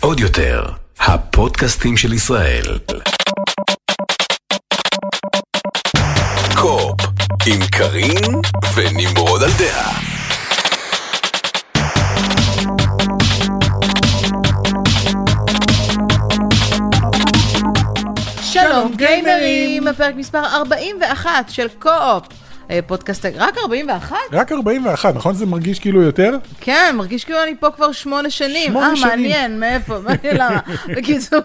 עוד יותר, הפודקאסטים של ישראל. קופ, עם קארין ונמרוד על דעה. שלום גיימרים, פרק מספר 41 של קו-אופ. אה, פודקאסט, רק 41? רק 41, נכון? זה מרגיש כאילו יותר? כן, מרגיש כאילו אני פה כבר שמונה שנים. שמונה שנים. אה, מעניין, מאיפה, מעניין למה. בקיצור,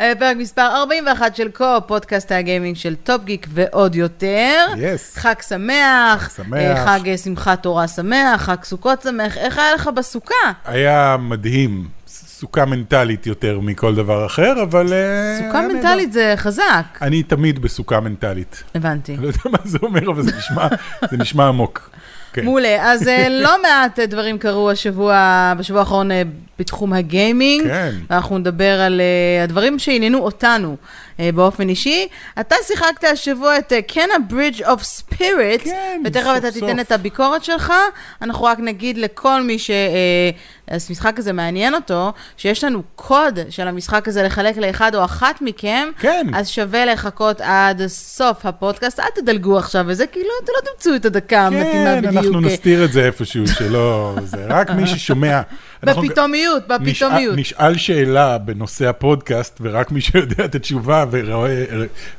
אה, פרק מספר 41 של קו-אופ, פודקאסט הגיימינג של טופ גיק ועוד יותר. Yes. חג שמח. חג שמח. אה, חג אה, שמחת תורה שמח, חג סוכות שמח. איך היה לך בסוכה? היה מדהים, סוכה מנטלית יותר מכל דבר אחר, אבל... אה, סוכה היה מנטלית זה חזק. אני תמיד בסוכה מנטלית. הבנתי. אני לא יודע מה זה אומר, אבל זה נשמע, זה נשמע עמוק. כן. מעולה. אז אה, לא מעט דברים קרו השבוע, בשבוע האחרון אה, בתחום הגיימינג. כן. ואנחנו נדבר על הדברים שעניינו אותנו באופן אישי. אתה שיחקת השבוע את a Bridge of Spirit, כן, ותכף סוף אתה תיתן סוף. את הביקורת שלך. אנחנו רק נגיד לכל מי שהמשחק הזה מעניין אותו, שיש לנו קוד של המשחק הזה לחלק לאחד או אחת מכם. כן. אז שווה לחכות עד סוף הפודקאסט, אל תדלגו עכשיו וזה, כי לא, אתם לא תמצאו את הדקה המתאימה כן, בדיוק. אנחנו נסתיר את זה איפשהו, שלא... זה רק מי ששומע. בפתאומיות, בפתאומיות. נשאל, שאלה בנושא הפודקאסט, ורק מי שיודע את התשובה, ורואה,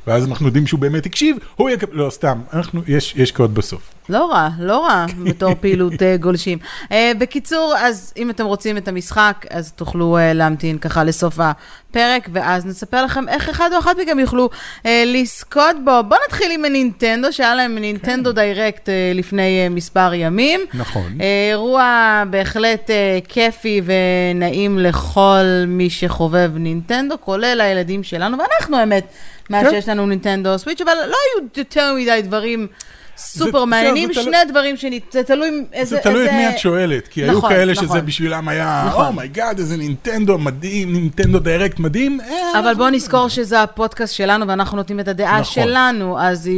ואז אנחנו יודעים שהוא באמת הקשיב, הוא יקבל... לא, סתם, אנחנו, יש, יש קוד בסוף. לא רע, לא רע בתור פעילות אה, גולשים. אה, בקיצור, אז אם אתם רוצים את המשחק, אז תוכלו אה, להמתין ככה לסוף הפרק, ואז נספר לכם איך אחד או אחת מכם יוכלו אה, לזכות בו. בואו נתחיל עם הנינטנדו, שהיה להם נינטנדו דיירקט אה, לפני אה, מספר ימים. נכון. אה, אירוע בהחלט אה, כיפי ונעים לכל מי שחובב נינטנדו, כולל הילדים שלנו, ואנחנו האמת, מאז כן. שיש לנו נינטנדו סוויץ', אבל לא היו יותר מדי דברים סופר מעניינים, שני דברים שני, זה תלוי איזה... זה תלוי את מי את שואלת, כי היו נכון, כאלה נכון. שזה בשבילם היה, נכון. oh my God, איזה נינטנדו מדהים, נינטנדו דיירקט מדהים. אה, אבל בואו נזכור שזה הפודקאסט שלנו ואנחנו נותנים את הדעה. שלנו, אז,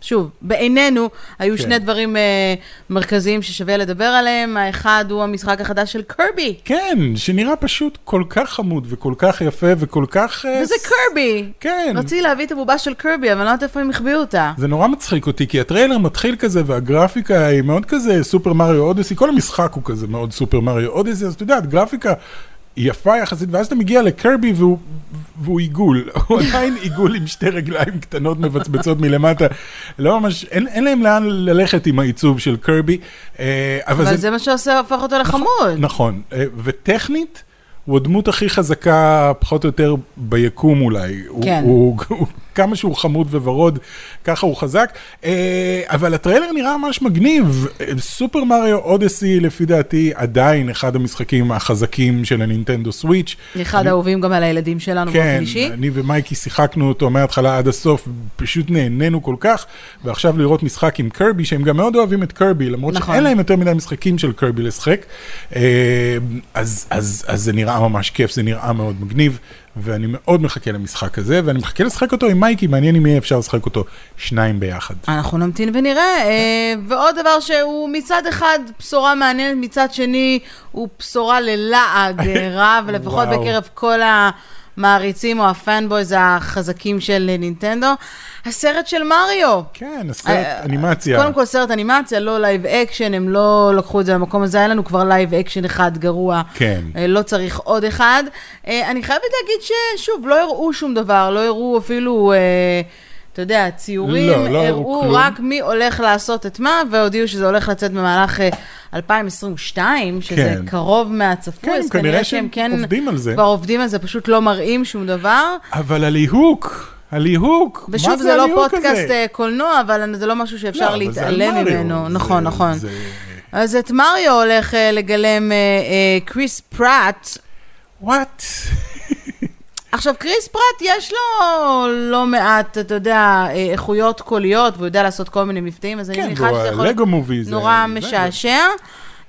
שוב, בעינינו היו כן. שני דברים אה, מרכזיים ששווה לדבר עליהם, האחד הוא המשחק החדש של קרבי, כן, שנראה פשוט כל כך חמוד וכל כך יפה וכל כך... אה, וזה קרבי. כן. רציתי להביא את הבובה של קרבי, אבל אני לא יודעת איפה הם החביאו אותה. זה נורא מצחיק אותי, כי הטריילר מתחיל כזה, והגרפיקה היא מאוד כזה סופר מריו אודסי, כל המשחק הוא כזה מאוד סופר מריו אודסי, אז אתה יודע, גרפיקה יפה יחסית, ואז אתה מגיע לקרבי והוא, והוא עיגול, הוא עדיין עיגול עם שתי רגליים קטנות מבצבצות מלמטה, לא ממש, אין, אין להם לאן ללכת עם העיצוב של קרבי, אה, אבל, אבל זה מה שעושה, הופך אותו לחמוד. נכון, אה, וטכנית, הוא הדמות הכי חזקה, פחות או יותר, ביקום אולי. כן. הוא, הוא, הוא, כמה שהוא חמוד וורוד, ככה הוא חזק. אה, אבל הטריילר נראה ממש מגניב. סופר מריו אודסי, לפי דעתי, עדיין אחד המשחקים החזקים של הנינטנדו סוויץ'. אחד האהובים גם על הילדים שלנו באופן כן, אישי. אני ומייקי שיחקנו אותו מההתחלה עד הסוף, פשוט נהנינו כל כך, ועכשיו לראות משחק עם קרבי, שהם גם מאוד אוהבים את קרבי, למרות נכון. שאין להם יותר מדי משחקים של קרבי לשחק, אה, אז, אז, אז זה נראה ממש כיף, זה נראה מאוד מגניב, ואני מאוד מחכה למשחק הזה, ואני מחכה לשחק אותו עם מייקי, מעניין אם יהיה אפשר לשחק אותו שניים ביחד. אנחנו נמתין ונראה. אה, ועוד דבר שהוא מצד אחד בשורה מעניינת, מצד שני הוא בשורה ללעג אה, רב, לפחות. בקרב כל המעריצים או ה fanboys החזקים של נינטנדו. הסרט של מריו. כן, הסרט אה, אנימציה. קודם כל סרט אנימציה, לא live action, הם לא לקחו את זה למקום הזה, היה לנו כבר live action אחד גרוע. כן. אה, לא צריך עוד אחד. אה, אני חייבת להגיד ששוב, לא הראו שום דבר, לא הראו אפילו, אה, אתה יודע, ציורים. לא, לא הראו כלום. רק מי הולך לעשות את מה, והודיעו שזה הולך לצאת במהלך אה, 2022, שזה כן. קרוב מהצפוי, כן, אז כנראה שהם כן עובדים על זה. כבר עובדים על זה, פשוט לא מראים שום דבר. אבל הליהוק, הליהוק, מה ושוב, זה זה לא הליהוק פודקאסט הזה? אה, קולנוע, אבל זה לא משהו שאפשר לא, זה להתעלם ממנו. זה- נכון, נכון. זה- אז את מריו הולך אה, לגלם אה, אה, קריס פראט. וואט? עכשיו, קריס פרט, יש לו לא מעט, אתה יודע, אה, איכויות קוליות, והוא יודע לעשות כל מיני מבטאים, אז אני כן, מניחה שזה יכול זה... נורא זה- משעשע.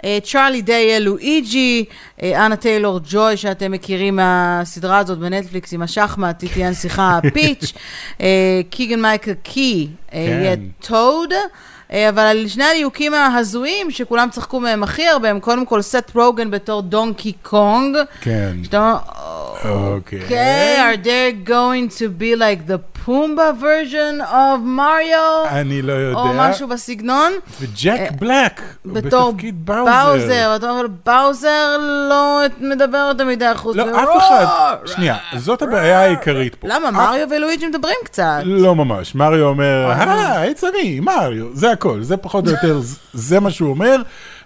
אה, צ'ארלי דיי לואיג'י, אה, אנה טיילור ג'וי, שאתם מכירים מהסדרה הזאת בנטפליקס עם השחמט, איתי הנסיכה פיץ', קיגן מייקל קי, יהיה טוד. אה, אבל על שני הליהוקים ההזויים, שכולם צחקו מהם הכי הרבה, הם קודם כל סט רוגן בתור דונקי קונג. כן. שאתה אומר, אוקיי. אוקיי, are they going to be like the Pumbaa version of Mario? אני לא יודע. או משהו בסגנון. וג'ק אה, בלק, בתור בתפקיד באוזר. באוזר, אתה אומר, באוזר לא מדבר יותר מדי חוץ לא, אף אחד, שנייה, זאת הבעיה העיקרית פה. למה? מריו ולואיג'י מדברים קצת. לא ממש, מריו אומר, אה. היי, it's me, מריו, זה הכל, זה פחות או יותר, זה מה שהוא אומר,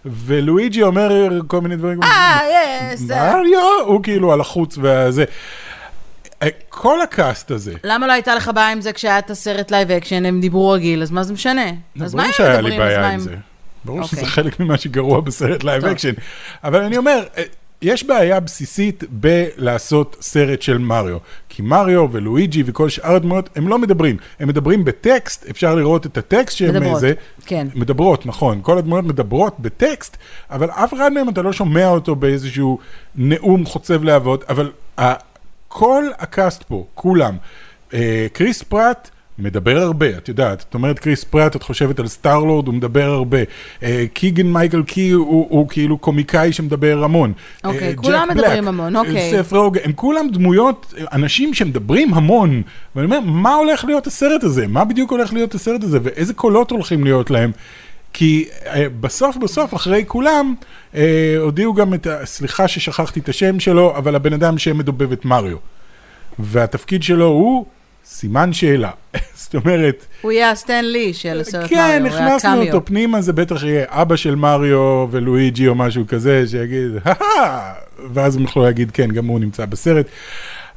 ולואיג'י אומר כל מיני דברים. אה, yes. מריו, הוא כאילו על החוץ והזה. כל הקאסט הזה, למה לא הייתה לך בעיה עם זה כשהיה את הסרט לייב אקשן, הם דיברו רגיל, אז מה זה משנה? אז מה ברור הם שהיה לי מדברים? אז מה בעיה עם זה. ברור אוקיי. שזה חלק ממה שגרוע בסרט לייב. אקשן. אבל אני אומר, אה, יש בעיה בסיסית בלעשות סרט של מריו. כי מריו ולואיג'י וכל שאר הדמויות, הם לא מדברים. הם מדברים בטקסט, אפשר לראות את הטקסט שהם מדברות, זה. כן. מדברות, נכון. כל הדמויות מדברות בטקסט, אבל אף אחד מהם אתה לא שומע אותו באיזשהו נאום חוצב להבות, אבל כל הקאסט פה, כולם, אה, כריס פראט, מדבר הרבה, את יודעת, את אומרת כריס פראט, את חושבת על סטאר-לורד, הוא מדבר הרבה. אה, קיגן מייקל קי הוא, הוא כאילו קומיקאי שמדבר המון. אוקיי, אה, כולם ג'ק מדברים בלק, המון, אוקיי. סת' רוגן, הם כולם דמויות, אנשים שמדברים המון. ואני אומר, מה הולך להיות הסרט הזה? מה בדיוק הולך להיות הסרט הזה? ואיזה קולות הולכים להיות להם? כי אה, בסוף בסוף, אחרי כולם, אה, הודיעו גם את ה... סליחה ששכחתי את השם שלו, אבל הבן אדם שמדובב את מריו. והתפקיד שלו הוא סימן שאלה. זאת אומרת, הוא יהיה הסטן לי של הסרט כן, מריו, היה הכנסנו. אותו פנימה, זה בטח יהיה אבא של מריו ולואיג'י או משהו כזה, שיגיד, הא ואז הם יוכלו להגיד, כן, גם הוא נמצא בסרט.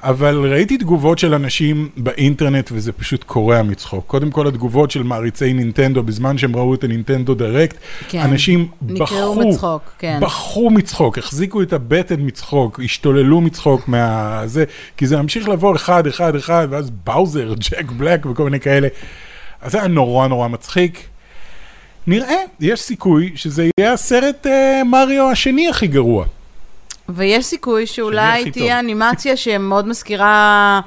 אבל ראיתי תגובות של אנשים באינטרנט וזה פשוט קורע מצחוק. קודם כל התגובות של מעריצי נינטנדו בזמן שהם ראו את הנינטנדו דירקט, כן. אנשים בכו, מצחוק, כן. בכו מצחוק, החזיקו את הבטן מצחוק, השתוללו מצחוק מהזה, כי זה ממשיך לבוא אחד, אחד, אחד, ואז באוזר, ג'ק בלק וכל מיני כאלה. אז זה היה נורא נורא מצחיק. נראה, יש סיכוי שזה יהיה הסרט אה, מריו השני הכי גרוע. ויש סיכוי שאולי תהיה. אנימציה שמאוד מזכירה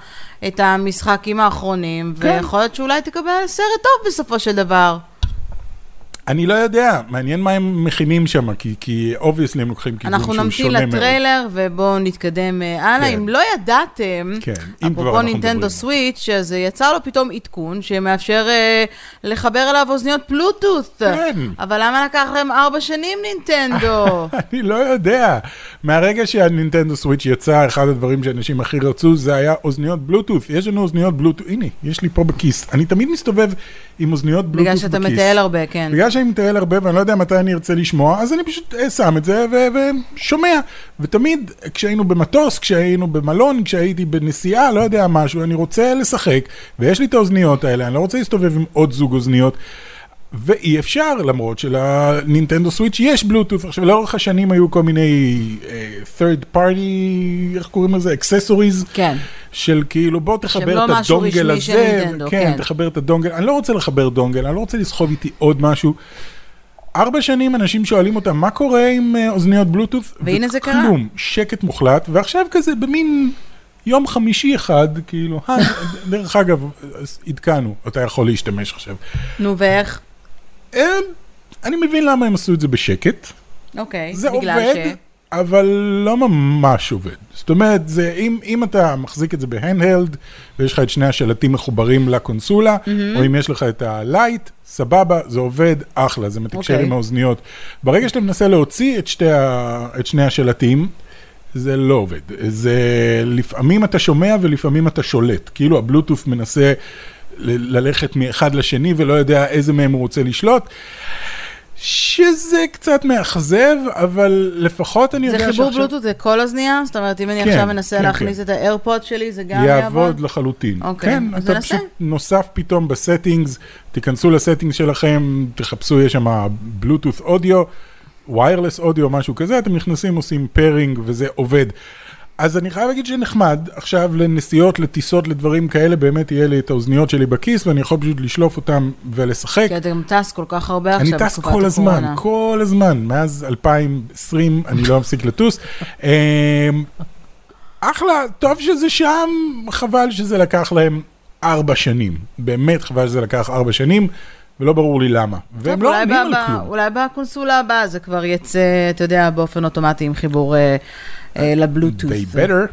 את המשחקים האחרונים, כן. ויכול להיות שאולי תקבל סרט טוב בסופו של דבר. אני לא יודע, מעניין מה הם מכינים שם, כי, כי obviously הם לוקחים כיוון אנחנו שהוא נמתין שונה מאוד. לטריילר ובואו נתקדם אה, הלאה. כן. אם לא ידעתם, כן, אפרופו אנחנו נינטנדו. סוויץ', אז אה, יצא לו פתאום עדכון שמאפשר אה, לחבר אליו אוזניות בלוטות'. כן. אבל למה לקח להם ארבע שנים נינטנדו? אני לא יודע. מהרגע שהנינטנדו סוויץ' יצא, אחד הדברים שאנשים הכי רצו זה היה אוזניות בלוטות'. יש לנו אוזניות בלוטות', הנה, יש לי פה בכיס. אני תמיד מסתובב עם אוזניות בלוטות' בכיס. בגלל שאתה מטייל הרבה, כן. בגלל שאני מטייל הרבה ואני לא יודע מתי אני ארצה לשמוע, אז אני פשוט אה, שם את זה ושומע. ותמיד כשהיינו במטוס, כשהיינו במלון, כשהייתי בנסיעה, לא יודע משהו, אני רוצה לשחק, ויש לי את האוזניות האלה, אני לא רוצה להסתובב עם עוד זוג אוזניות. ואי אפשר, למרות שלנינטנדו סוויץ' יש בלוטות'. עכשיו, לאורך השנים היו כל מיני uh, third party, איך קוראים לזה? accessories. כן. של כאילו בוא תחבר לא את משהו הדונגל רשמי של הזה, נינטנדו, כן, כן. תחבר את הדונגל, אני לא רוצה לחבר דונגל, אני לא רוצה לסחוב איתי עוד משהו. ארבע שנים אנשים שואלים אותם, מה קורה עם אה, אוזניות בלוטות'? והנה זה קרה. וכלום, שקט מוחלט, ועכשיו כזה במין יום חמישי אחד, כאילו, דרך אגב, עדכנו, אתה יכול להשתמש עכשיו. נו, ואיך? אני מבין למה הם עשו את זה בשקט, אוקיי, זה בגלל עובד, ש... אבל לא ממש עובד. זאת אומרת, זה, אם, אם אתה מחזיק את זה בהנדהלד, ויש לך את שני השלטים מחוברים לקונסולה, mm-hmm. או אם יש לך את הלייט, סבבה, זה עובד, אחלה, זה מתקשר אוקיי. עם האוזניות. ברגע שאתה מנסה להוציא את, שתי ה, את שני השלטים, זה לא עובד. זה לפעמים אתה שומע ולפעמים אתה שולט. כאילו הבלוטוף מנסה ללכת מאחד לשני ולא יודע איזה מהם הוא רוצה לשלוט. שזה קצת מאכזב, אבל לפחות אני זה יודע חיבור בלוטות לכל אוזנייה? זאת אומרת, אם אני כן, עכשיו מנסה כן, להכניס כן. את האיירפוד שלי, זה גם יעבוד לחלוטין. אוקיי, כן, אז אתה ננסה. פשוט נוסף פתאום ב settings, תיכנסו ל settings שלכם, תחפשו, יש שם בלוטות' audio, wireless audio, משהו כזה, אתם נכנסים, עושים pairing וזה עובד. אז אני חייב להגיד שנחמד, עכשיו לנסיעות, לטיסות, לדברים כאלה, באמת יהיה לי את האוזניות שלי בכיס, ואני יכול פשוט לשלוף אותם ולשחק. כי אתה גם טס כל כך הרבה אני עכשיו טס בתקופת כל הזמן, הקורונה. כל הזמן, מאז 2020 אני לא מפסיק לטוס. אמ, אחלה, טוב שזה שם, חבל שזה לקח להם ארבע שנים. באמת חבל שזה לקח ארבע שנים, ולא ברור לי למה. והם לא עונים ב- על כלום. אולי בקונסולה הבאה זה כבר יצא, אתה יודע, באופן אוטומטי עם חיבור אה, אה, לבלוטות'. They better,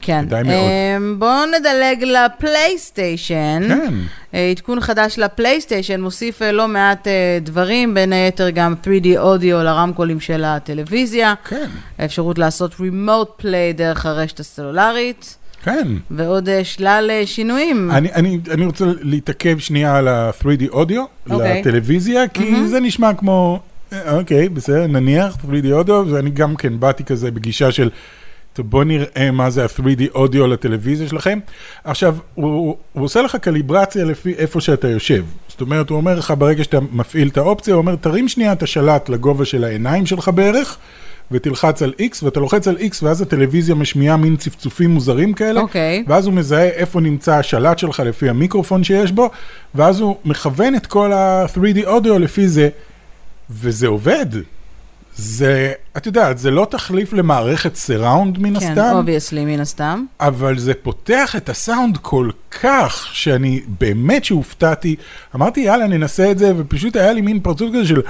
כן. כדאי מאוד. אמ, בואו נדלג לפלייסטיישן. כן. אה, עדכון חדש לפלייסטיישן מוסיף אה, לא מעט אה, דברים, בין היתר גם 3D אודיו לרמקולים של הטלוויזיה, כן, האפשרות לעשות remote play דרך הרשת הסלולרית, כן. ועוד אה, שלל אה, שינויים. אני, אני, אני רוצה להתעכב שנייה על ה-3D אודיו, אוקיי. לטלוויזיה, כי מהמם. זה נשמע כמו, אה, אוקיי, בסדר, נניח 3D אודיו, ואני גם כן באתי כזה בגישה של, טוב, בוא נראה מה זה ה-3D אודיו לטלוויזיה שלכם. עכשיו, הוא, הוא עושה לך קליברציה לפי איפה שאתה יושב. זאת אומרת, הוא אומר לך, ברגע שאתה מפעיל את האופציה, הוא אומר, תרים שנייה את השלט לגובה של העיניים שלך בערך. ותלחץ על X, ואתה לוחץ על X, ואז הטלוויזיה משמיעה מין צפצופים מוזרים כאלה. אוקיי. ואז הוא מזהה איפה נמצא השלט שלך לפי המיקרופון שיש בו, ואז הוא מכוון את כל ה-3D אודיו לפי זה, וזה עובד. זה, את יודעת, זה לא תחליף למערכת סיראונד מן כן, הסתם, obviously, מן הסתם. אבל זה פותח את הסאונד כל כך, שאני באמת שהופתעתי. אמרתי, יאללה, ננסה את זה, ופשוט היה לי מין פרצוף כזה של,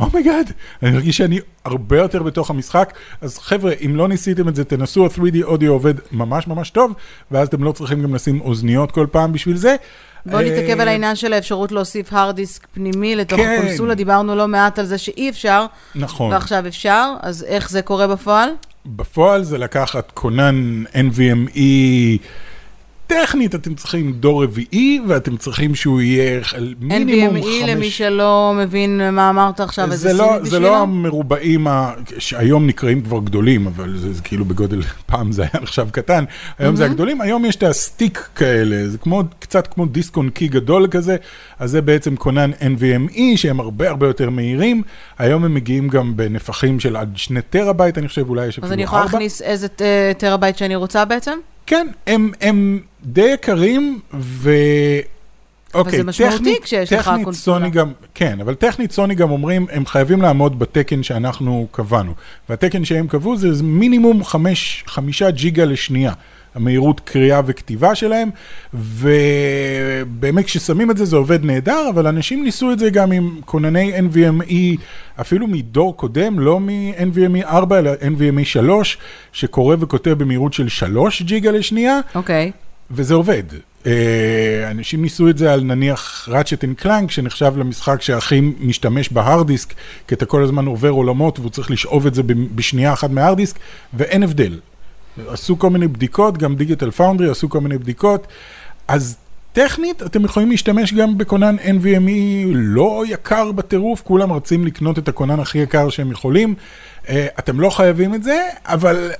oh my god, אני מרגיש שאני הרבה יותר בתוך המשחק. אז חבר'ה, אם לא ניסיתם את זה, תנסו, ה-3D אודיו עובד ממש ממש טוב, ואז אתם לא צריכים גם לשים אוזניות כל פעם בשביל זה. בואו נתעכב אה, על העניין של האפשרות להוסיף hard disk פנימי לתוך כן. הקונסולה, דיברנו לא מעט על זה שאי אפשר, נכון. ועכשיו אפשר, אז איך זה קורה בפועל? בפועל זה לקחת כונן NVMe, טכנית אתם צריכים דור רביעי, ואתם צריכים שהוא יהיה מינימום NVMe חמש... E למי שלא מבין מה אמרת עכשיו, איזה זה לא, סיני זה בשבילו? לא המרובעים ה... שהיום נקראים כבר גדולים, אבל זה, זה כאילו בגודל, פעם זה היה נחשב קטן, היום זה הגדולים, היום יש את הסטיק כאלה, זה כמו, קצת כמו דיסק און קי גדול כזה, אז זה בעצם כונן NVMe, שהם הרבה הרבה יותר מהירים, היום הם מגיעים גם בנפחים של עד שני טראבייט, אני חושב, אולי יש אפילו אז ארבע. אני יכולה להכניס איזה ט- טראבייט שאני רוצה בעצם? כן, הם, הם די יקרים, ו... אוקיי, זה משמעותי טכנית- כשיש לך קונסולה. סוני גם, כן, אבל טכנית סוני גם אומרים, הם חייבים לעמוד בתקן שאנחנו קבענו. והתקן שהם קבעו זה מינימום חמש, חמישה ג'יגה לשנייה. המהירות קריאה וכתיבה שלהם, ובאמת כששמים את זה זה עובד נהדר, אבל אנשים ניסו את זה גם עם כונני NVMe, אפילו מדור קודם, לא מ-NVMe 4 אלא NVMe 3, שקורא וכותב במהירות של 3 ג'יגה לשנייה, אוקיי. וזה עובד. אה, אנשים ניסו את זה על נניח ראצ'ט אנד קלאנק, שנחשב למשחק שהכי משתמש ב hard disk, כי אתה כל הזמן עובר עולמות והוא צריך לשאוב את זה בשנייה אחת מה hard disk, ואין הבדל. עשו כל מיני בדיקות, גם דיגיטל פאונדרי עשו כל מיני בדיקות, אז טכנית אתם יכולים להשתמש גם בכונן NVMe לא יקר בטירוף, כולם רצים לקנות את הכונן הכי יקר שהם יכולים. אה, אתם לא חייבים את זה, אבל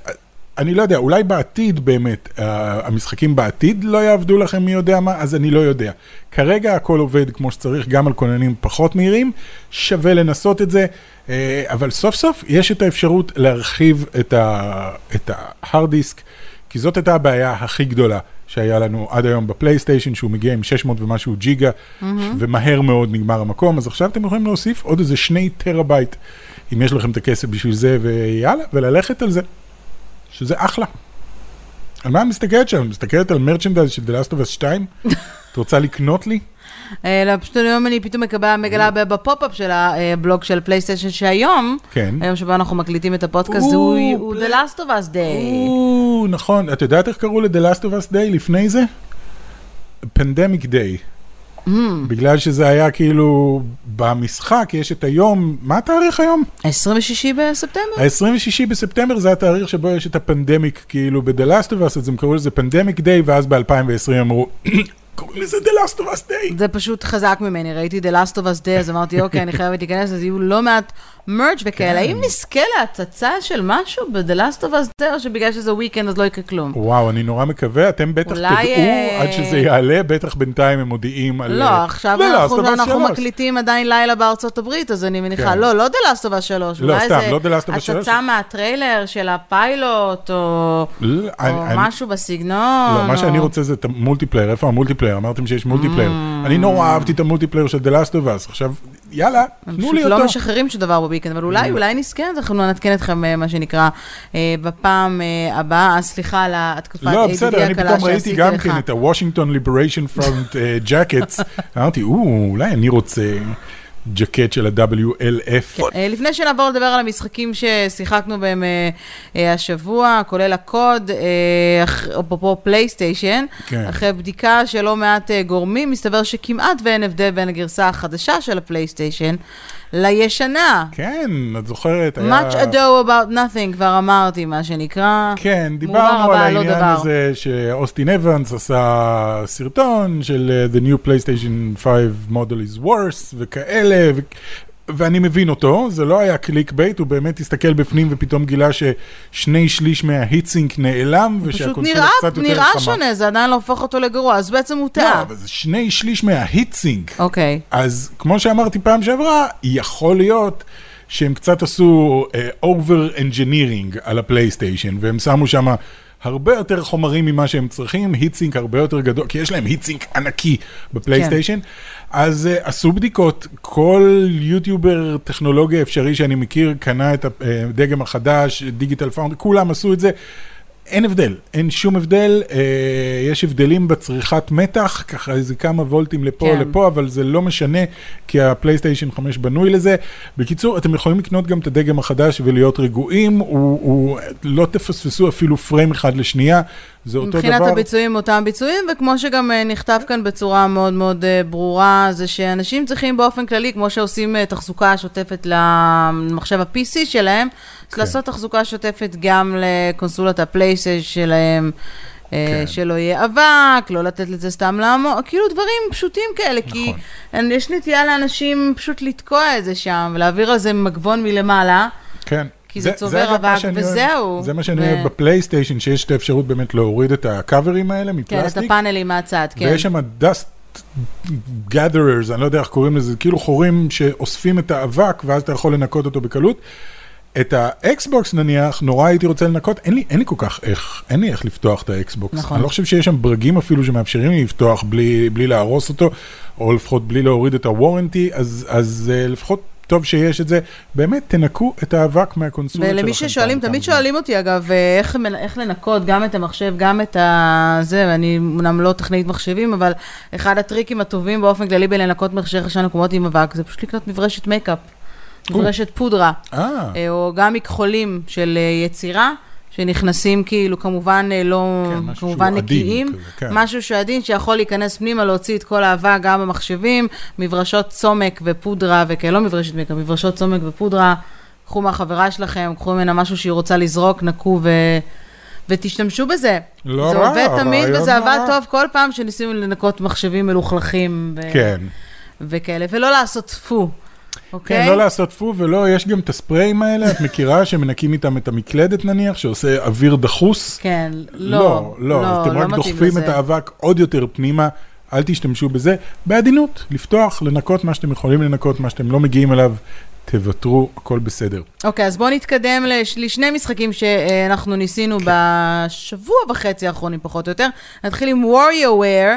אני לא יודע, אולי בעתיד באמת, אה, המשחקים בעתיד לא יעבדו לכם מי יודע מה, אז אני לא יודע. כרגע הכל עובד כמו שצריך, גם על כוננים פחות מהירים, שווה לנסות את זה, אה, אבל סוף סוף יש את האפשרות להרחיב את ה hard disk, כי זאת הייתה הבעיה הכי גדולה שהיה לנו עד היום בפלייסטיישן, שהוא מגיע עם 600 ומשהו ג'יגה, ומהר מאוד נגמר המקום, אז עכשיו אתם יכולים להוסיף עוד איזה שני טראבייט, אם יש לכם את הכסף בשביל זה, ויאללה, וללכת על זה. שזה אחלה. על מה מסתכלת שם? מסתכלת על merchandise של The Last of Us 2? את רוצה לקנות לי? אה, לא, פשוט היום אני פתאום מגלה ב pop-up של הבלוג של פלייסטיישן שהיום, כן. היום שבו אנחנו מקליטים את הפודקאסט, הוא The Last of Us Day. נכון. את יודעת איך קראו ל-The Last of Us Day לפני זה? Pandemic Day. Mm. בגלל שזה היה כאילו במשחק, יש את היום, מה התאריך היום? 26 בספטמבר? ה-26 בספטמבר זה התאריך שבו יש את ה Pandemic כאילו of Us, אז הם קראו לזה Pandemic Day, ואז ב-2020 אמרו, קוראים לזה The Last of Us Day. זה פשוט חזק ממני, ראיתי The Last of Us Day, אז אמרתי, אוקיי, אני חייבת להיכנס, אז יהיו לא מעט מרץ' וכאלה. האם נזכה להצצה של משהו ב-The Last of Us Day, או שבגלל שזה weekend אז לא יקרה כלום? וואו, אני נורא מקווה, אתם בטח תדעו אה, עד שזה יעלה, בטח בינתיים הם מודיעים על... לא, אה, עכשיו אנחנו of Us אנחנו 3. מקליטים עדיין לילה בארצות הברית, אז אני מניחה, כן. לא, לא The Last of Us 3, לא, סתם, לא The Last of Us 3. הצצה מהטריילר של הפיילוט, או לא, משהו בסגנון. לא, מה שאני רוצה זה את ה multiplayer, איפה ה multiplayer? אמרתם שיש multiplayer. Mm. אני נורא אהבתי את ה multiplayer של The Last of Us, עכשיו, יאללה, תנו פשוט לי לא אותו. משחררים שום דבר ב weekend, אבל אולי, אולי נזכה, אז אנחנו נעדכן אתכם, אה, מה שנקרא, אה, בפעם אה, הבאה. סליחה על התקופת לא, ADD בסדר, אני הקלה פתאום ראיתי שעשיתי גם לך. כן את ה-Washington Liberation Front jackets, אמרתי, או, אולי אני רוצה ג'קט של ה-WLF. אה, לפני שנעבור לדבר על המשחקים ששיחקנו בהם אה, אה, השבוע, כולל הקוד, אה, אפרופו פלייסטיישן, כן. אחרי בדיקה של לא מעט אה, גורמים, מסתבר שכמעט ואין הבדל בין הגרסה החדשה של הפלייסטיישן לישנה. כן, את זוכרת, היה... Much ado about nothing, כבר אמרתי, מה שנקרא. כן, דיברנו על לא העניין דבר. הזה שאוסטין אבנס עשה סרטון של uh, The New PlayStation 5 Model is worse וכאלה, ו... ואני מבין אותו, זה לא היה clickbait, הוא באמת הסתכל בפנים ופתאום גילה ששני שליש מה heatsink נעלם, ושהקונסולה נראה, קצת יותר נראה חמה. שונה, זה עדיין לא הופך אותו לגרוע, אז בעצם הוא לא, טעה. אבל זה שני שליש מה heatsink. אוקיי. אז כמו שאמרתי פעם שעברה, יכול להיות שהם קצת עשו uh, over engineering על הפלייסטיישן, והם שמו שם הרבה יותר חומרים ממה שהם צריכים, heatsink הרבה יותר גדול, כי יש להם heatsink ענקי בפלייסטיישן. כן. אז uh, עשו בדיקות, כל יוטיובר טכנולוגיה אפשרי שאני מכיר קנה את הדגם החדש, Digital Foundry, כולם עשו את זה. אין הבדל, אין שום הבדל, אה, יש הבדלים בצריכת מתח, ככה איזה כמה וולטים לפה כן. לפה, אבל זה לא משנה, כי הפלייסטיישן 5 בנוי לזה. בקיצור, אתם יכולים לקנות גם את הדגם החדש ולהיות רגועים, הוא, הוא לא תפספסו אפילו פריים אחד לשנייה, זה אותו דבר. מבחינת הביצועים אותם ביצועים, וכמו שגם אה, נכתב כאן בצורה מאוד מאוד אה, ברורה, זה שאנשים צריכים באופן כללי, כמו שעושים אה, תחזוקה שוטפת למחשב ה-PC שלהם, כן. לעשות תחזוקה שוטפת גם לקונסולת הפלייסטיישן שלהם. כן. שלא יהיה אבק, לא לתת לזה סתם לעמוד, כאילו דברים פשוטים כאלה, כי נכון. אני- יש נטייה לאנשים פשוט לתקוע את זה שם, ולהעביר על זה מגבון מלמעלה. כן. כי זה צובר אגב מה אבק, וזהו. זה מה שאני ו- אוהב בפלייסטיישן, שיש את האפשרות באמת להוריד את ה covers האלה כן, את מפלסטיק. הפאנלים מהצד, כן. ויש שם dust gatherers, אני לא יודע איך קוראים לזה, כאילו חורים שאוספים את האבק, ואז אתה יכול לנקות אותו בקלות. את האקסבוקס נניח, נורא הייתי רוצה לנקות, אין לי, אין לי כל כך איך, אין לי איך לפתוח את האקסבוקס. נכון. אני לא חושב שיש שם ברגים אפילו שמאפשרים לי לפתוח בלי, בלי להרוס אותו, או לפחות בלי להוריד את ה warranty, אז, אז uh, לפחות טוב שיש את זה. באמת, תנקו את האבק מהקונסולות שלכם. ולמי ששואלים, תמיד שואלים אותי, אגב, אה, איך, איך לנקות גם את המחשב, גם את ה... זה, ואני אומנם לא טכנאית מחשבים, אבל אחד הטריקים הטובים באופן כללי בלנקות מחשב ישן מקומות עם אבק, זה פשוט לקנות מברשת מייקאפ, מברשת פודרה. אה, אה, או גם מכחולים של יצירה. שנכנסים כאילו, כמובן אה, לא, כן, כמובן שהוא עדין נקיים, כזה, כן. משהו שהוא עדין, שיכול להיכנס פנימה, להוציא את כל האבק גם במחשבים, מברשות סומק ופודרה וכאלה, לא מברשת מייקאפ, מברשות סומק ופודרה, קחו מהחברה שלכם, קחו ממנה משהו שהיא רוצה לזרוק, נקו ו... ותשתמשו בזה. לא זה רע, עובד תמיד, רעיון וזה לא עבד רע. טוב כל פעם שניסינו לנקות מחשבים מלוכלכים ו... כן. וכאלה, ולא לעשות טפו, אוקיי? כן, לא לעשות פו, ולא, יש גם את הספריים האלה, את מכירה, שמנקים איתם את המקלדת נניח, שעושה אוויר דחוס? כן, לא, לא, לא, אז אתם לא רק דוחפים לזה. את האבק עוד יותר פנימה, אל תשתמשו בזה. בעדינות, לפתוח, לנקות מה שאתם יכולים לנקות, מה שאתם לא מגיעים אליו, תוותרו, הכל בסדר. אוקיי, אז בואו נתקדם לש- לשני משחקים שאנחנו ניסינו בשבוע וחצי האחרונים, פחות או יותר. נתחיל עם WarioWare,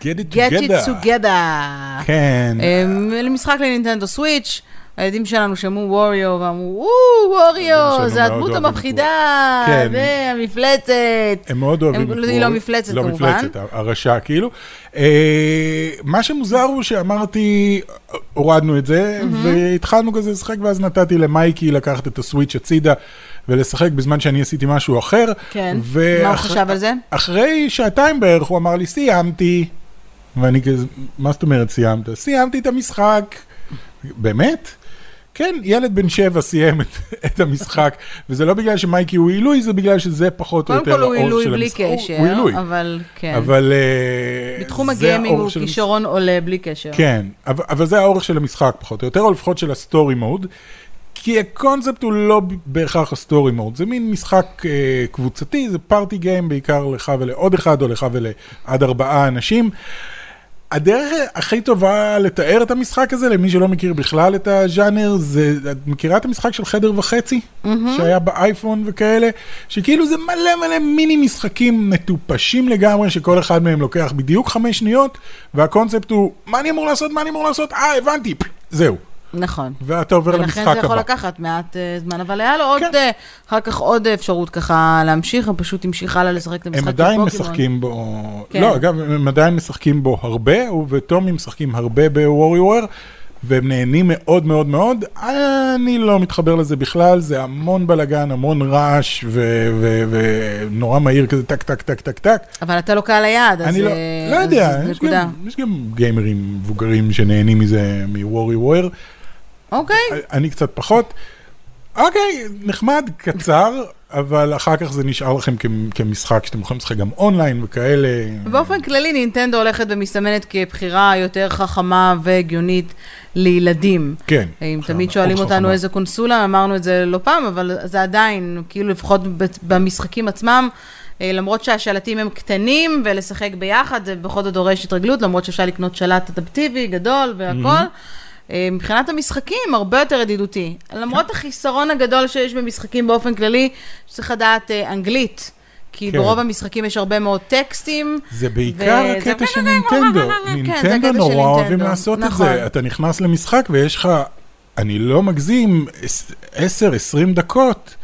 Get it Get together. It Together. כן. אמ, למשחק לנינטנדו סוויץ'. הילדים שלנו שמעו ווריו ואמרו, או, ווריו, זה הדמות המפחידה, כן. והמפלצת. הם מאוד אוהבים את היא לא מפלצת, לא כמובן. מפלצת, הרשע כאילו. אה, מה שמוזר הוא שאמרתי, הורדנו את זה, והתחלנו כזה לשחק, ואז נתתי למייקי לקחת את הסוויץ' הצידה ולשחק בזמן שאני עשיתי משהו אחר. כן, ואח- מה הוא חשב על זה? אחרי שעתיים בערך הוא אמר לי, סיימתי. ואני כזה, מה זאת אומרת סיימת? סיימתי את המשחק. באמת? כן, ילד בן שבע סיים את, את המשחק, וזה לא בגלל שמייקי הוא עילוי, זה בגלל שזה פחות או קודם יותר כל הוא האור עילוי של בלי המשחק. הוא- קשר, הוא עילוי, אבל כן. אבל אה, בתחום הגיימינג הוא. כישרון עולה בלי קשר. כן, אבל, אבל זה האורך של המשחק פחות או יותר, או לפחות של ה story mode. כי הקונספט הוא לא בהכרח ה story mode, זה מין משחק אה, קבוצתי, זה party game בעיקר לך ולעוד אחד, או לך ולעוד ארבעה אנשים. הדרך הכי טובה לתאר את המשחק הזה, למי שלא מכיר בכלל את הז'אנר, זה, את מכירה את המשחק של חדר וחצי? שהיה באייפון וכאלה, שכאילו זה מלא מלא מיני משחקים מטופשים לגמרי, שכל אחד מהם לוקח בדיוק חמש שניות, והקונספט הוא, מה אני אמור לעשות, מה אני אמור לעשות, אה, הבנתי, זהו. נכון. ואתה עובר ולכן למשחק זה הבא. יכול לקחת מעט אה, זמן, אבל היה לו עוד, כן. אה, אחר כך עוד אפשרות ככה להמשיך, הוא פשוט המשיך הלאה לשחק את המשחק הם עדיין. משחקים בו, כן. לא, אגב, הם עדיין משחקים בו הרבה, הוא וטומי משחקים הרבה בווריואר, והם נהנים מאוד מאוד מאוד. אני לא מתחבר לזה בכלל, זה המון בלאגן, המון רעש, ונורא מהיר כזה טק טק טק טק טק. אבל אתה לא קהל היעד, אז אני לא, אה, לא יודע, זה יש. גם, יש גם גיימרים מבוגרים שנהנים מזה מווריואר. אוקיי, אני קצת פחות. אוקיי, נחמד, קצר, אבל אחר כך זה נשאר לכם כמשחק שאתם יכולים לשחק גם אונליין וכאלה. באופן כללי נינטנדו הולכת ומסתמנת כבחירה יותר חכמה והגיונית לילדים. כן. אם תמיד שואלים אותנו. איזה קונסולה, אמרנו את זה לא פעם, אבל זה עדיין, כאילו לפחות במשחקים עצמם, אה, למרות שהשלטים הם קטנים ולשחק ביחד, זה בכל זאת דורש התרגלות, למרות שאפשר לקנות שלט אדפטיבי גדול והכל. אה, מבחינת המשחקים, הרבה יותר ידידותי. למרות כן. החיסרון הגדול שיש במשחקים באופן כללי, שצריך לדעת אה, אנגלית. כי כן. ברוב המשחקים יש הרבה מאוד טקסטים. זה בעיקר וזה- הקטע של נינטנדו. כן, נינטנדו נורא אוהבים. לעשות את נכון. זה. אתה נכנס למשחק ויש לך, אני לא מגזים, 10-20 דקות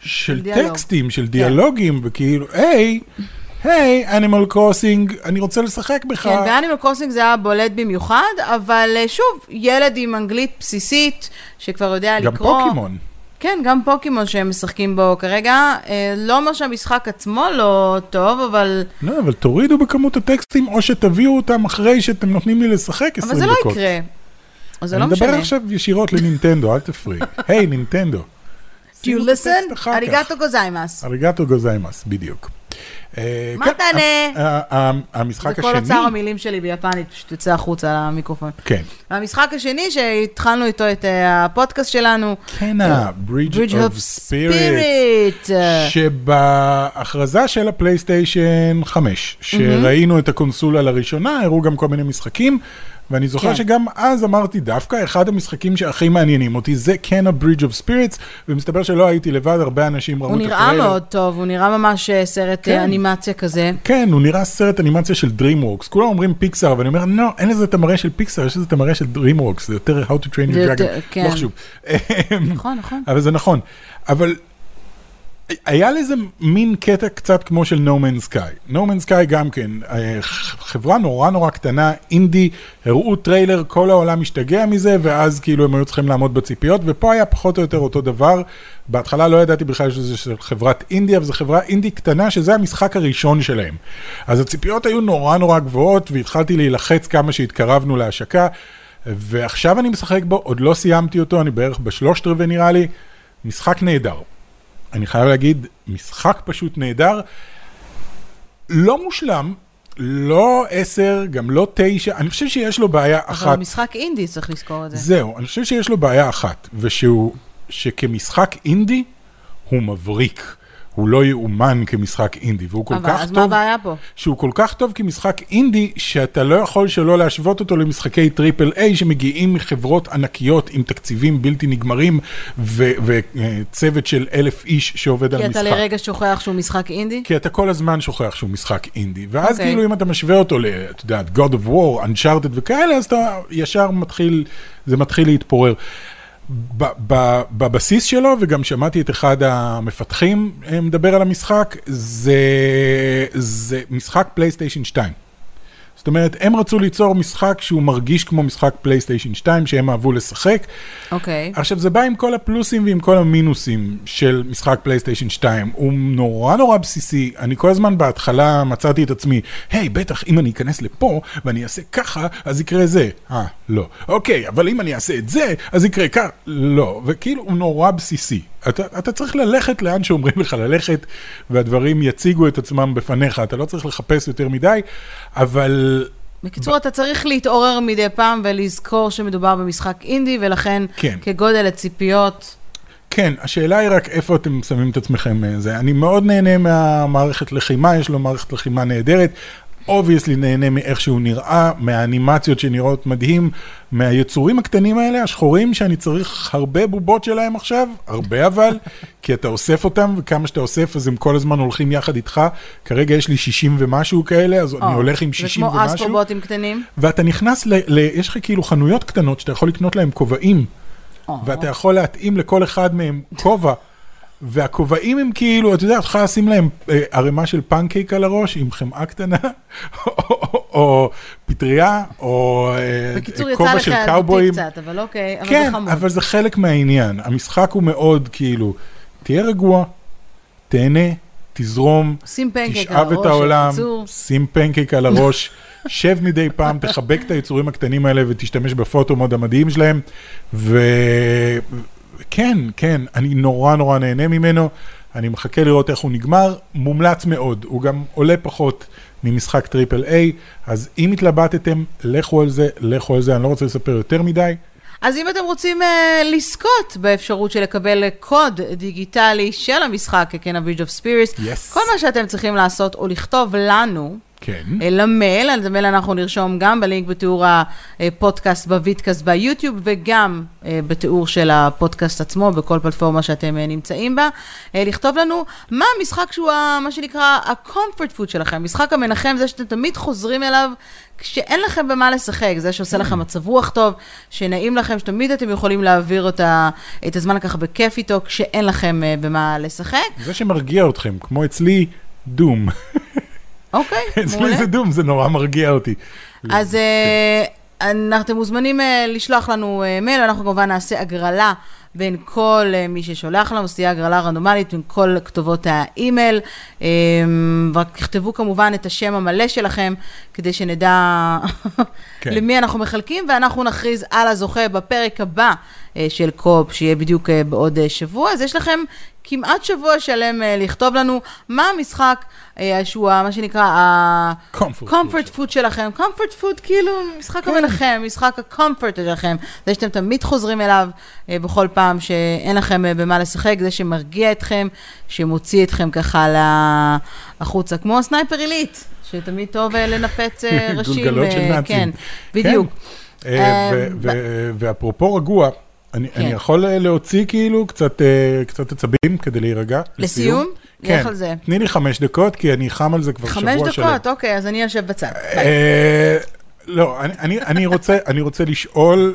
של דיאלוג. טקסטים, של דיאלוגים, וכאילו, היי, היי, Animal Crossing, אני רוצה לשחק בך. כן, ב Animal Crossing זה היה בולט במיוחד, אבל אה, שוב, ילד עם אנגלית בסיסית, שכבר יודע גם לקרוא. פוקימון. כן, גם פוקימון שהם משחקים בו כרגע. אה, לא אומר שהמשחק עצמו לא טוב, אבל, לא, אבל תורידו בכמות הטקסטים, או שתביאו אותם אחרי שאתם נותנים לי לשחק 20 אבל דקות. זה לא יקרה. אז זה לא אני מדבר משנה. עכשיו ישירות לנינטנדו, אל תפריעי. היי, נינטנדו. Do you listen? ありがとうございます. ありがとうございます, בדיוק. אה, מה כן, תענה? ה- ה- ה- המשחק זה כל השני, אוצר המילים שלי ביפנית, פשוט יוצא החוצה למיקרופון. כן, והמשחק השני, שהתחלנו איתו את אה, הפודקאסט שלנו, כן, ה-Bridge Bridge of Spirit. אה, שבהכרזה של הפלייסטיישן 5, שראינו את הקונסולה לראשונה, הראו גם כל מיני משחקים, ואני זוכר כן. שגם אז אמרתי, דווקא אחד המשחקים שהכי מעניינים אותי זה כן ה-Bridge of Spirits, ומסתבר שלא הייתי לבד, הרבה אנשים ראו הוא את נראה הטריילר. מאוד טוב, הוא נראה ממש אה, סרט כן. אה, אנימציה כזה. כן, הוא נראה סרט אנימציה של DreamWorks. כולם אומרים פיקסאר, ואני אומר, לא, אין לזה את המראה של פיקסאר, יש לזה את המראה של DreamWorks, זה יותר How to Train Your Dragon. כן. לא חשוב. נכון, נכון. אבל זה נכון. אבל היה לזה מין קטע קצת כמו של No Man's Sky. No Man's Sky גם כן, אה, חברה נורא נורא קטנה, אינדי, הראו טריילר, כל העולם השתגע מזה, ואז כאילו הם היו צריכים לעמוד בציפיות, ופה היה פחות או יותר אותו דבר. בהתחלה לא ידעתי בכלל שזה של חברת אינדי, אבל זו חברה אינדי קטנה, שזה המשחק הראשון שלהם. אז הציפיות היו נורא נורא גבוהות, והתחלתי להילחץ כמה שהתקרבנו להשקה, ועכשיו אני משחק בו, עוד לא סיימתי אותו, אני בערך בשלושת רבעי נראה לי, משחק נהדר. אני חייב להגיד, משחק פשוט נהדר. לא מושלם, לא עשר, גם לא תשע, אני חושב שיש לו בעיה אבל אחת. הוא משחק אינדי, צריך לזכור את זה. זהו, אני חושב שיש לו בעיה אחת, ושהוא, שכמשחק אינדי, הוא מבריק. הוא לא יאומן כמשחק אינדי, והוא כל אבל כך אז מה טוב, הבעיה פה? שהוא כל כך טוב כמשחק אינדי, שאתה לא יכול שלא להשוות אותו למשחקי triple A שמגיעים מחברות ענקיות עם תקציבים בלתי נגמרים, וצוות של אלף איש שעובד על כי משחק. אתה לרגע שוכח שהוא משחק אינדי? כי אתה כל הזמן שוכח שהוא משחק אינדי, ואז אוקיי. כאילו אם אתה משווה אותו ל, אתה יודע, God of War, Uncharted וכאלה, אז אתה ישר מתחיל, זה מתחיל להתפורר. בבסיס שלו, וגם שמעתי את אחד המפתחים אה, מדבר על המשחק, זה משחק פלייסטיישן 2. זאת אומרת, הם רצו ליצור משחק שהוא מרגיש כמו משחק פלייסטיישן 2, שהם אהבו לשחק. אוקיי. עכשיו, זה בא עם כל הפלוסים ועם כל המינוסים של משחק פלייסטיישן 2. הוא נורא נורא בסיסי. אני כל הזמן בהתחלה מצאתי את עצמי, היי, בטח, אם אני אכנס לפה ואני אעשה ככה, אז יקרה זה. אה, לא. אוקיי, אבל אם אני אעשה את זה, אז יקרה ככה. לא. וכאילו, הוא נורא בסיסי. אתה, אתה צריך ללכת לאן שאומרים לך ללכת, והדברים יציגו את עצמם בפניך. אתה לא צריך לחפש יותר מדי, אבל... בקיצור, אתה צריך להתעורר מדי פעם ולזכור שמדובר במשחק אינדי, ולכן כן. כגודל הציפיות... כן, השאלה היא רק איפה אתם שמים את עצמכם אה, זה. אני מאוד נהנה מהמערכת לחימה, יש לו מערכת לחימה נהדרת. obviously נהנה מאיך שהוא נראה, מהאנימציות שנראות מדהים, מהיצורים הקטנים האלה, השחורים, שאני צריך הרבה בובות שלהם עכשיו, הרבה אבל, כי אתה אוסף אותם, וכמה שאתה אוסף, אז הם כל הזמן הולכים יחד איתך. כרגע יש לי 60 ומשהו כאלה, אז אני הולך עם 60 זה כמו ומשהו. אסטרובוטים קטנים. ואתה נכנס ל... ל יש לך כאילו חנויות קטנות שאתה יכול לקנות להם כובעים, ואתה יכול להתאים לכל אחד מהם כובע. והכובעים הם כאילו, אתה יודע, אתה יכול לשים להם אה, ערימה של פנקייק על הראש עם חמאה קטנה, או, פטריה, או אה, בקיצור, יצא כובע לך של קאובויים. קצת, אבל אוקיי, אבל זה כן, חמוד. אבל זה חלק מהעניין. המשחק הוא מאוד כאילו, תהיה רגוע, תהנה, תזרום, תשאב את העולם, בקיצור. שים פנקייק על הראש, שב מדי פעם, תחבק את היצורים הקטנים האלה ותשתמש בפוטומוד המדהים שלהם. וכן, כן, אני נורא נורא נהנה ממנו. אני מחכה לראות איך הוא נגמר, מומלץ מאוד, הוא גם עולה פחות ממשחק triple A, אז אם התלבטתם, לכו על זה, לכו על זה, אני לא רוצה לספר יותר מדי. אז אם אתם רוצים uh, לזכות באפשרות של לקבל קוד דיגיטלי של המשחק, Kena: Bridge of Spirits, Yes. כל מה שאתם צריכים לעשות הוא לכתוב לנו, כן. למייל, על המייל אנחנו נרשום גם בלינק בתיאור הפודקאסט ב vidcast ביוטיוב וגם אה, בתיאור של הפודקאסט עצמו בכל פלטפורמה שאתם אה, נמצאים בה. אה, לכתוב לנו מה המשחק שהוא ה- מה שנקרא ה-comfort food שלכם, משחק המנחם, זה שאתם תמיד חוזרים אליו כשאין לכם במה לשחק, זה שעושה לכם מצב רוח טוב, שנעים לכם, שתמיד אתם יכולים להעביר אותה, את הזמן ככה בכיף איתו כשאין לכם במה לשחק. זה שמרגיע אתכם, כמו אצלי, דום. אוקיי, אצלי מעולה. זה דום, זה נורא מרגיע אותי. אז אה, אנחנו- אתם מוזמנים אה, לשלוח לנו אה, מייל, אנחנו כמובן נעשה הגרלה בין כל אה, מי ששולח לנו, אז תהיה הגרלה רנדומלית בין כל כתובות האימייל. אה, רק תכתבו כמובן את השם המלא שלכם, כדי שנדע כן. למי אנחנו מחלקים, ואנחנו נכריז על הזוכה בפרק הבא אה, של קופ, שיהיה בדיוק אה, בעוד אה, שבוע. אז יש לכם כמעט שבוע שלם לכתוב לנו מה המשחק שהוא מה שנקרא ה... Comfort comfort food שלכם, comfort food כאילו משחק כן. המנחם, משחק ה-comfort שלכם, זה שאתם תמיד חוזרים אליו בכל פעם שאין לכם במה לשחק, זה שמרגיע אתכם, שמוציא אתכם ככה החוצה, כמו סנייפר עילית, שתמיד טוב אה, לנפץ אה, ראשים. גולגלות של אה, נאצים. כן, בדיוק. כן. ו- ואפרופו רגוע, אני כן. אני יכול להוציא כאילו קצת קצת עצבים כדי להירגע? לסיום? כן, לך על זה. תני לי חמש דקות, כי אני חם על זה כבר שבוע חמש שלם. דקות, אוקיי, אז אני יושב בצד. לא, אני, אני, אני, רוצה, אני רוצה לשאול,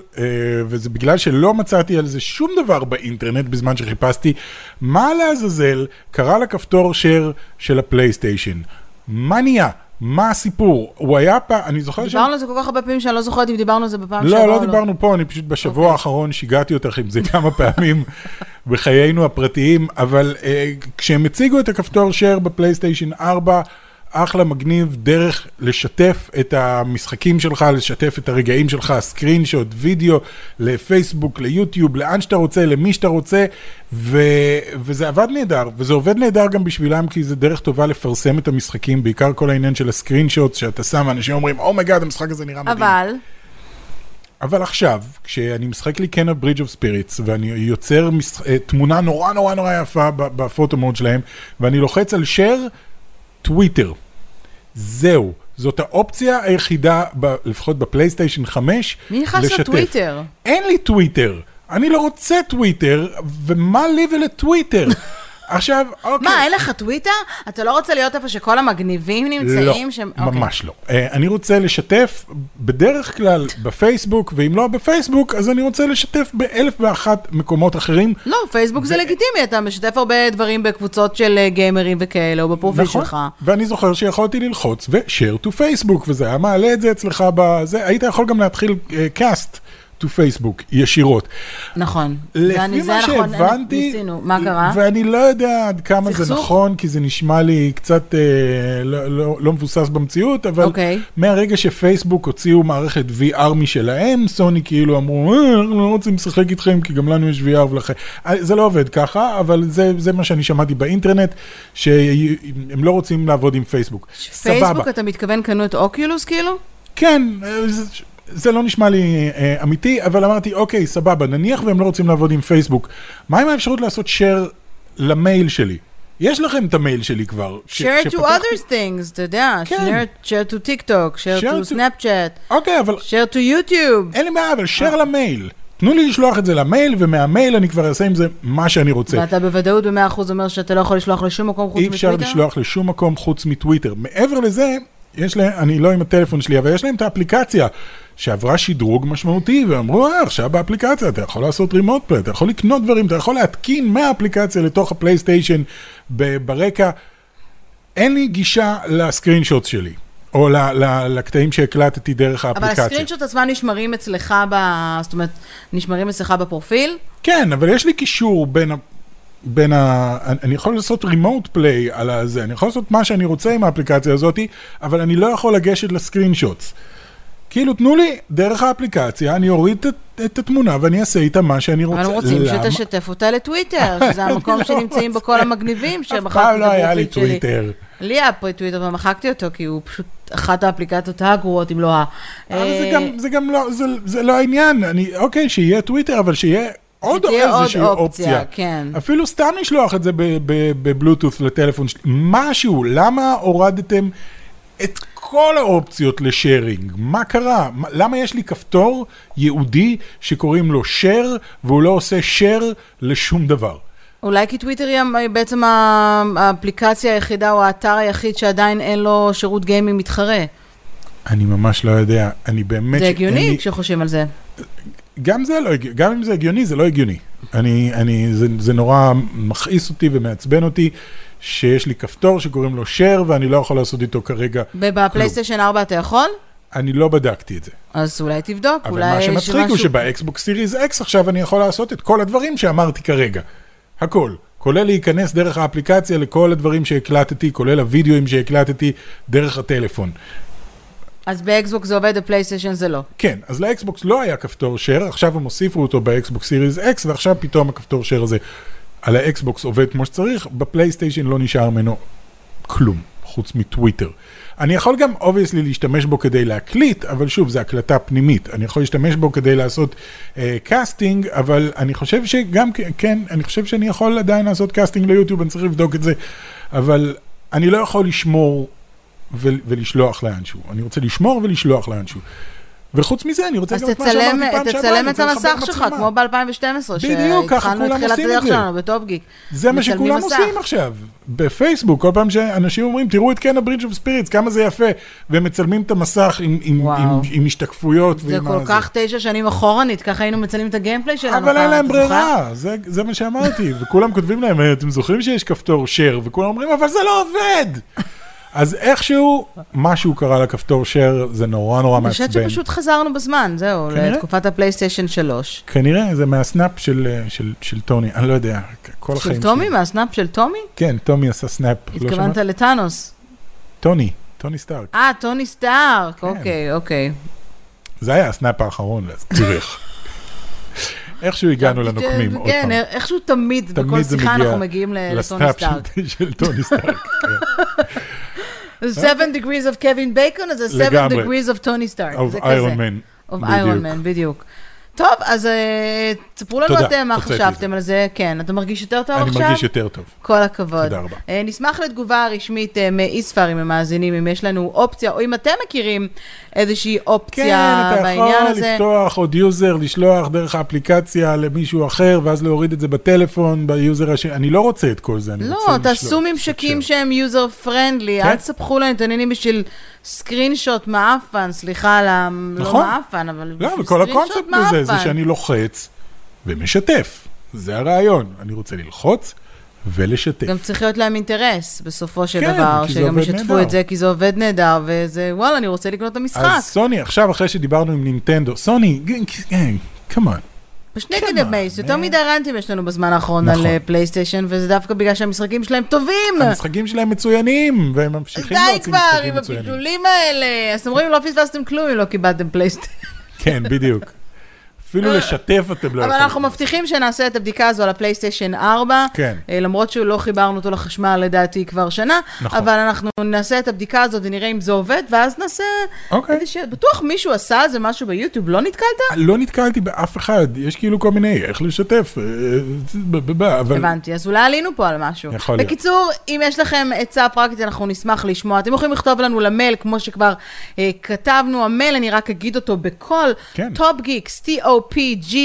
וזה בגלל שלא מצאתי על זה שום דבר באינטרנט בזמן שחיפשתי, מה לעזאזל קרה לכפתור share של הפלייסטיישן? מה נהיה? מה הסיפור? הוא היה פעם, אני זוכר ש... דיברנו על זה כל כך הרבה פעמים שאני לא זוכרת אם דיברנו על זה בפעם לא, שעברה לא או דיברנו פה, אני פשוט בשבוע אוקיי. האחרון שיגעתי אותך עם זה כמה פעמים בחיינו הפרטיים, אבל אה, כשהם הציגו את הכפתור share בפלייסטיישן 4, אחלה מגניב, דרך לשתף את המשחקים שלך, לשתף את הרגעים שלך, screenshot, וידאו, לפייסבוק, ליוטיוב, לאן שאתה רוצה, למי שאתה רוצה, ו... וזה עבד נהדר, וזה עובד נהדר גם בשבילם, כי זה דרך טובה לפרסם את המשחקים, בעיקר כל העניין של ה screenshot, שאתה שם, אנשים אומרים, oh my god, המשחק הזה נראה מדהים. אבל, אבל עכשיו, כשאני משחק לי Kena: Bridge of Spirits, ואני יוצר מש... אה, תמונה נורא נורא נורא יפה ב- ב photo mode שלהם, ואני לוחץ על share טוויטר. זהו, זאת האופציה היחידה, ב... לפחות בפלייסטיישן 5, מי נכנס לשתף. לטוויטר? אין לי טוויטר, אני לא רוצה טוויטר, ומה לי ולטוויטר? עכשיו, אוקיי. מה, אין לך טוויטר? אתה לא רוצה להיות איפה שכל המגניבים נמצאים? לא, שהם- אוקיי. ממש לא. אה, אני רוצה לשתף בדרך כלל בפייסבוק, ואם לא בפייסבוק, אז אני רוצה לשתף באלף ואחת מקומות אחרים. לא, פייסבוק זה לגיטימי, אתה משתף הרבה דברים בקבוצות של אה, גיימרים וכאלה, או בפרופיל נכון. שלך. ואני זוכר שיכולתי ללחוץ ו-share to פייסבוק, וזה היה מעלה את זה אצלך בזה, היית יכול גם להתחיל cast to פייסבוק ישירות. נכון. לפי זה מה נכון, שהבנתי, ניסינו. מה קרה? ואני לא יודע עד כמה זה סכסוך? נכון, כי זה נשמע לי קצת אה, לא, לא, לא מבוסס במציאות, אבל אוקיי. מהרגע שפייסבוק הוציאו מערכת VR משלהם, סוני כאילו אמרו, אה, אנחנו לא רוצים לשחק איתכם, כי גם לנו יש VR ולכן. אה, זה לא עובד ככה, אבל זה, זה מה שאני שמעתי באינטרנט, שהם לא רוצים לעבוד עם פייסבוק. פייסבוק, אתה מתכוון קנו את אוקיולוס כאילו? כן, אה, זה, לא נשמע לי אה, אמיתי, אבל אמרתי, אוקיי, סבבה, נניח והם לא רוצים לעבוד עם פייסבוק, מה עם האפשרות לעשות share למייל שלי? יש לכם את המייל שלי כבר. share to other things, אתה יודע, כן. share- share to TikTok, share Share to Snapchat, אוקיי, אבל share to YouTube. אין לי בעיה, אבל share למייל. תנו לי לשלוח את זה למייל, ומהמייל אני כבר אעשה עם זה מה שאני רוצה. ואתה בוודאות ב-100% אומר שאתה לא יכול לשלוח לשום מקום חוץ אי אפשר מטוויטר? לשלוח לשום מקום חוץ מטוויטר. מעבר לזה, יש להם, אני לא עם הטלפון שלי, אבל יש להם את האפליקציה שעברה שדרוג משמעותי, ואמרו, אה, עכשיו באפליקציה אתה יכול לעשות רימוט פליי, אתה יכול לקנות דברים, אתה יכול להתקין מהאפליקציה לתוך הפלייסטיישן ברקע. אין לי גישה לסקרין שוט שלי, או ל- ל- לקטעים שהקלטתי דרך אבל האפליקציה. הסקרינשוט עצמם נשמרים אצלך, ב... זאת אומרת, נשמרים אצלך בפרופיל? כן, אבל יש לי קישור בין. בין ה... אני יכול לעשות remote play על הזה, אני יכול לעשות מה שאני רוצה עם האפליקציה הזאת, אבל אני לא יכול לגשת ל screenshots. כאילו, תנו לי דרך האפליקציה, אני אוריד את, את התמונה ואני אעשה איתה מה שאני רוצה. אבל רוצים למה? שתשתף אותה לטוויטר, שזה המקום לא שנמצאים בו. כל המגניבים, אף שמחקתי פעם את לא היה לי הפרופיל שלי. טוויטר. לי היה פה טוויטר ומחקתי אותו, כי הוא פשוט אחת האפליקציות הגרועות, אם לא ה... אבל זה אה, גם, זה גם לא, זה, זה לא העניין, אני, אוקיי, שיהיה טוויטר, אבל שיהיה עוד איזושהי אופציה, אופציה. כן. אפילו סתם לשלוח את זה בבלוטות' לטלפון שלי, משהו, למה הורדתם את כל האופציות לשארינג? מה קרה? מה- למה יש לי כפתור ייעודי שקוראים לו share, והוא לא עושה share לשום דבר? אולי כי טוויטר היא בעצם האפליקציה היחידה או האתר היחיד שעדיין אין לו שירות גיימינג מתחרה. אני ממש לא יודע, אני באמת... זה הגיוני לי- כשחושבים על זה. גם זה לא הגיוני, גם אם זה הגיוני, זה לא הגיוני. אני, אני, זה, זה נורא מכעיס אותי ומעצבן אותי, שיש לי כפתור שקוראים לו share, ואני לא יכול לעשות איתו כרגע. ובפלייסטיישן 4 אתה יכול? אני לא בדקתי את זה. אז אולי תבדוק, אבל אולי מה יש שמצחיק הוא משהו- שבאקסבוקס Series X עכשיו אני יכול לעשות את כל הדברים שאמרתי כרגע. הכל. כולל להיכנס דרך האפליקציה לכל הדברים שהקלטתי, כולל הוידאוים שהקלטתי דרך הטלפון. אז באקסבוק זה עובד, בפלייסטיישן זה לא. כן, אז לאקסבוקס לא היה כפתור share, עכשיו הם הוסיפו אותו באקסבוקס Series X, ועכשיו פתאום הכפתור share הזה על האקסבוקס עובד כמו שצריך, בפלייסטיישן לא נשאר ממנו כלום, חוץ מטוויטר. אני יכול גם obviously להשתמש בו כדי להקליט, אבל שוב, זו הקלטה פנימית. אני יכול להשתמש בו כדי לעשות casting, uh, אבל אני חושב שגם, כן, אני חושב שאני יכול עדיין לעשות casting ליוטיוב, אני צריך לבדוק את זה, אבל אני לא יכול לשמור ולשלוח לאנשהו. אני רוצה לשמור ולשלוח לאנשהו. וחוץ מזה, אני רוצה אז גם את מה תצלם, שאמרתי פעם שעברה, תצלם אני את המסך שלך. כמו ב-2012, בדיוק, ככה שהתחלנו את תחילת הדרך. שלנו בטופ גיק. זה מה שכולם מסך. עושים עכשיו, בפייסבוק, כל פעם שאנשים אומרים, תראו את Kena: Bridge of Spirits, כמה זה יפה, והם מצלמים את המסך עם, עם, וואו. עם, עם השתקפויות. זה כל הזה. כך תשע שנים אחורנית, ככה היינו מצלמים את ה gameplay שלנו. אבל אין להם? ברירה, זה, זה מה שאמרתי, וכולם כותבים להם, "אה, אתם זוכרים שיש כפתור share, וכולם אומרים, אבל זה לא עובד! אז איכשהו, משהו קרה לכפתור share, זה נורא נורא אני חושבת מעצבן. שפשוט חזרנו בזמן, זהו, כנראה. לתקופת הפלייסטיישן 3. כנראה, זה מה snap של, של, של טוני, אני לא יודע, כל החיים של שלי. טומי? מה snap של טומי? כן, טומי עשה snap. לא התכוונת שמעת? לתאנוס. טוני, טוני סטארק. אה, טוני סטארק, כן. אוקיי, אוקיי. זה היה הסנאפ האחרון, להזכירך. איכשהו הגענו לנוקמים, עוד כן, פעם. איכשהו תמיד, בכל שיחה אנחנו מגיעים לטוני לסנאפ סטארק. של- של טוני סטארק. כן. 7 degrees of קווין בייקון, אז זה 7 לגמרי. degrees of טוני סטארק. of זה Iron כזה. Man. of בדיוק. Iron Man, בדיוק. טוב, אז אה, תספרו לנו אתם מה חשבתם על זה. כן, אתה מרגיש יותר טוב אני עכשיו? מרגיש יותר טוב. כל הכבוד. תודה רבה. אה, נשמח לתגובה רשמית אה, מאיספר עם המאזינים, אם יש לנו אופציה, או אם אתם מכירים איזושהי כן, אופציה אתה בעניין יכול הזה. לפתוח עוד יוזר, לשלוח דרך האפליקציה למישהו אחר, ואז להוריד את זה בטלפון, ביוזר השני. אני לא רוצה את כל זה, אני לא, רוצה לשלוח. תעשו ממשקים. שהם יוזר פרנדלי, כן. אל תספחו להם את העניינים בשביל סקרין שוט מעפן, סליחה על ה... לא נכון. מעפן, אבל לא, בשביל וכל screen shot הקונספט בזה זה. שאני לוחץ ומשתף. זה הרעיון. אני רוצה ללחוץ ולשתף. גם צריך להיות להם אינטרס, בסופו של כן, דבר, שגם ישתפו. את זה, כי זה עובד נהדר, וזה, וואלה, אני רוצה לקנות את המשחק. אז סוני, עכשיו אחרי שדיברנו עם נינטנדו, סוני, כמובן. בשני Come כדי on, בייס, יותר. מדי רנטים יש לנו בזמן האחרון על נכון. אה, פלייסטיישן, וזה דווקא בגלל שהמשחקים שלהם טובים. המשחקים שלהם מצוינים, והם ממשיכים די להוציא כבר משחקים עם מצוינים. הפיתולים האלה. אז אומרים, לא פספסתם כלום אם לא קיבלתם פלייסטיישן. כן, בדיוק. אפילו לשתף אתם לא אבל יכולים. אנחנו מבטיחים שנעשה את הבדיקה הזו על הפלייסטיישן 4. כן. אה, למרות שלא חיברנו אותו לחשמל לדעתי כבר שנה. נכון. אבל אנחנו נעשה את הבדיקה הזאת ונראה אם זה עובד, ואז נעשה... אוקיי. איזושהי- בטוח מישהו עשה על זה משהו ביוטיוב, לא נתקלת? לא נתקלתי באף אחד, יש כאילו כל מיני, איך לשתף, אה, אבל... הבנתי, אז אולי עלינו פה על משהו. יכול להיות. בקיצור, אם יש לכם עצה פרקטית, אנחנו נשמח לשמוע. אתם יכולים לכתוב לנו למייל, כמו שכבר אה, כתבנו, המייל, אני רק אגיד אותו בקול, כן. T-O-P-G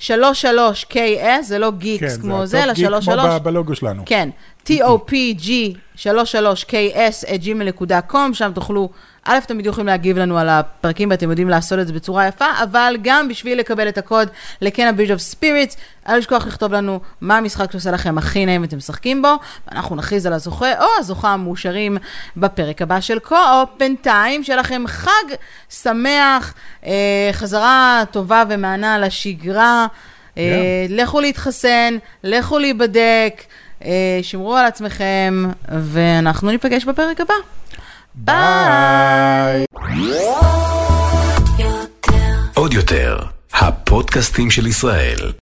33KS, זה לא כן, geeks כמו זה, אלא ה top geek כמו 33. בלוגו שלנו. כן, TOPG 33KS at gmail.com, שם תוכלו, א', תמיד יכולים להגיב לנו על הפרקים ואתם יודעים לעשות את זה בצורה יפה, אבל גם בשביל לקבל את הקוד of Bridge of Spirits, אל לשכוח לכתוב לנו מה המשחק שעושה לכם הכי נעים ואתם משחקים בו, ואנחנו נכריז על הזוכה או הזוכה המאושרים בפרק הבא של קו-אופ. בינתיים, שיהיה לכם חג שמח, אה, חזרה טובה ומענה לשגרה. אה, לכו להתחסן, לכו להיבדק, אה, שמרו על עצמכם, ואנחנו ניפגש בפרק הבא. ביי! עוד יותר, הפודקאסטים של ישראל.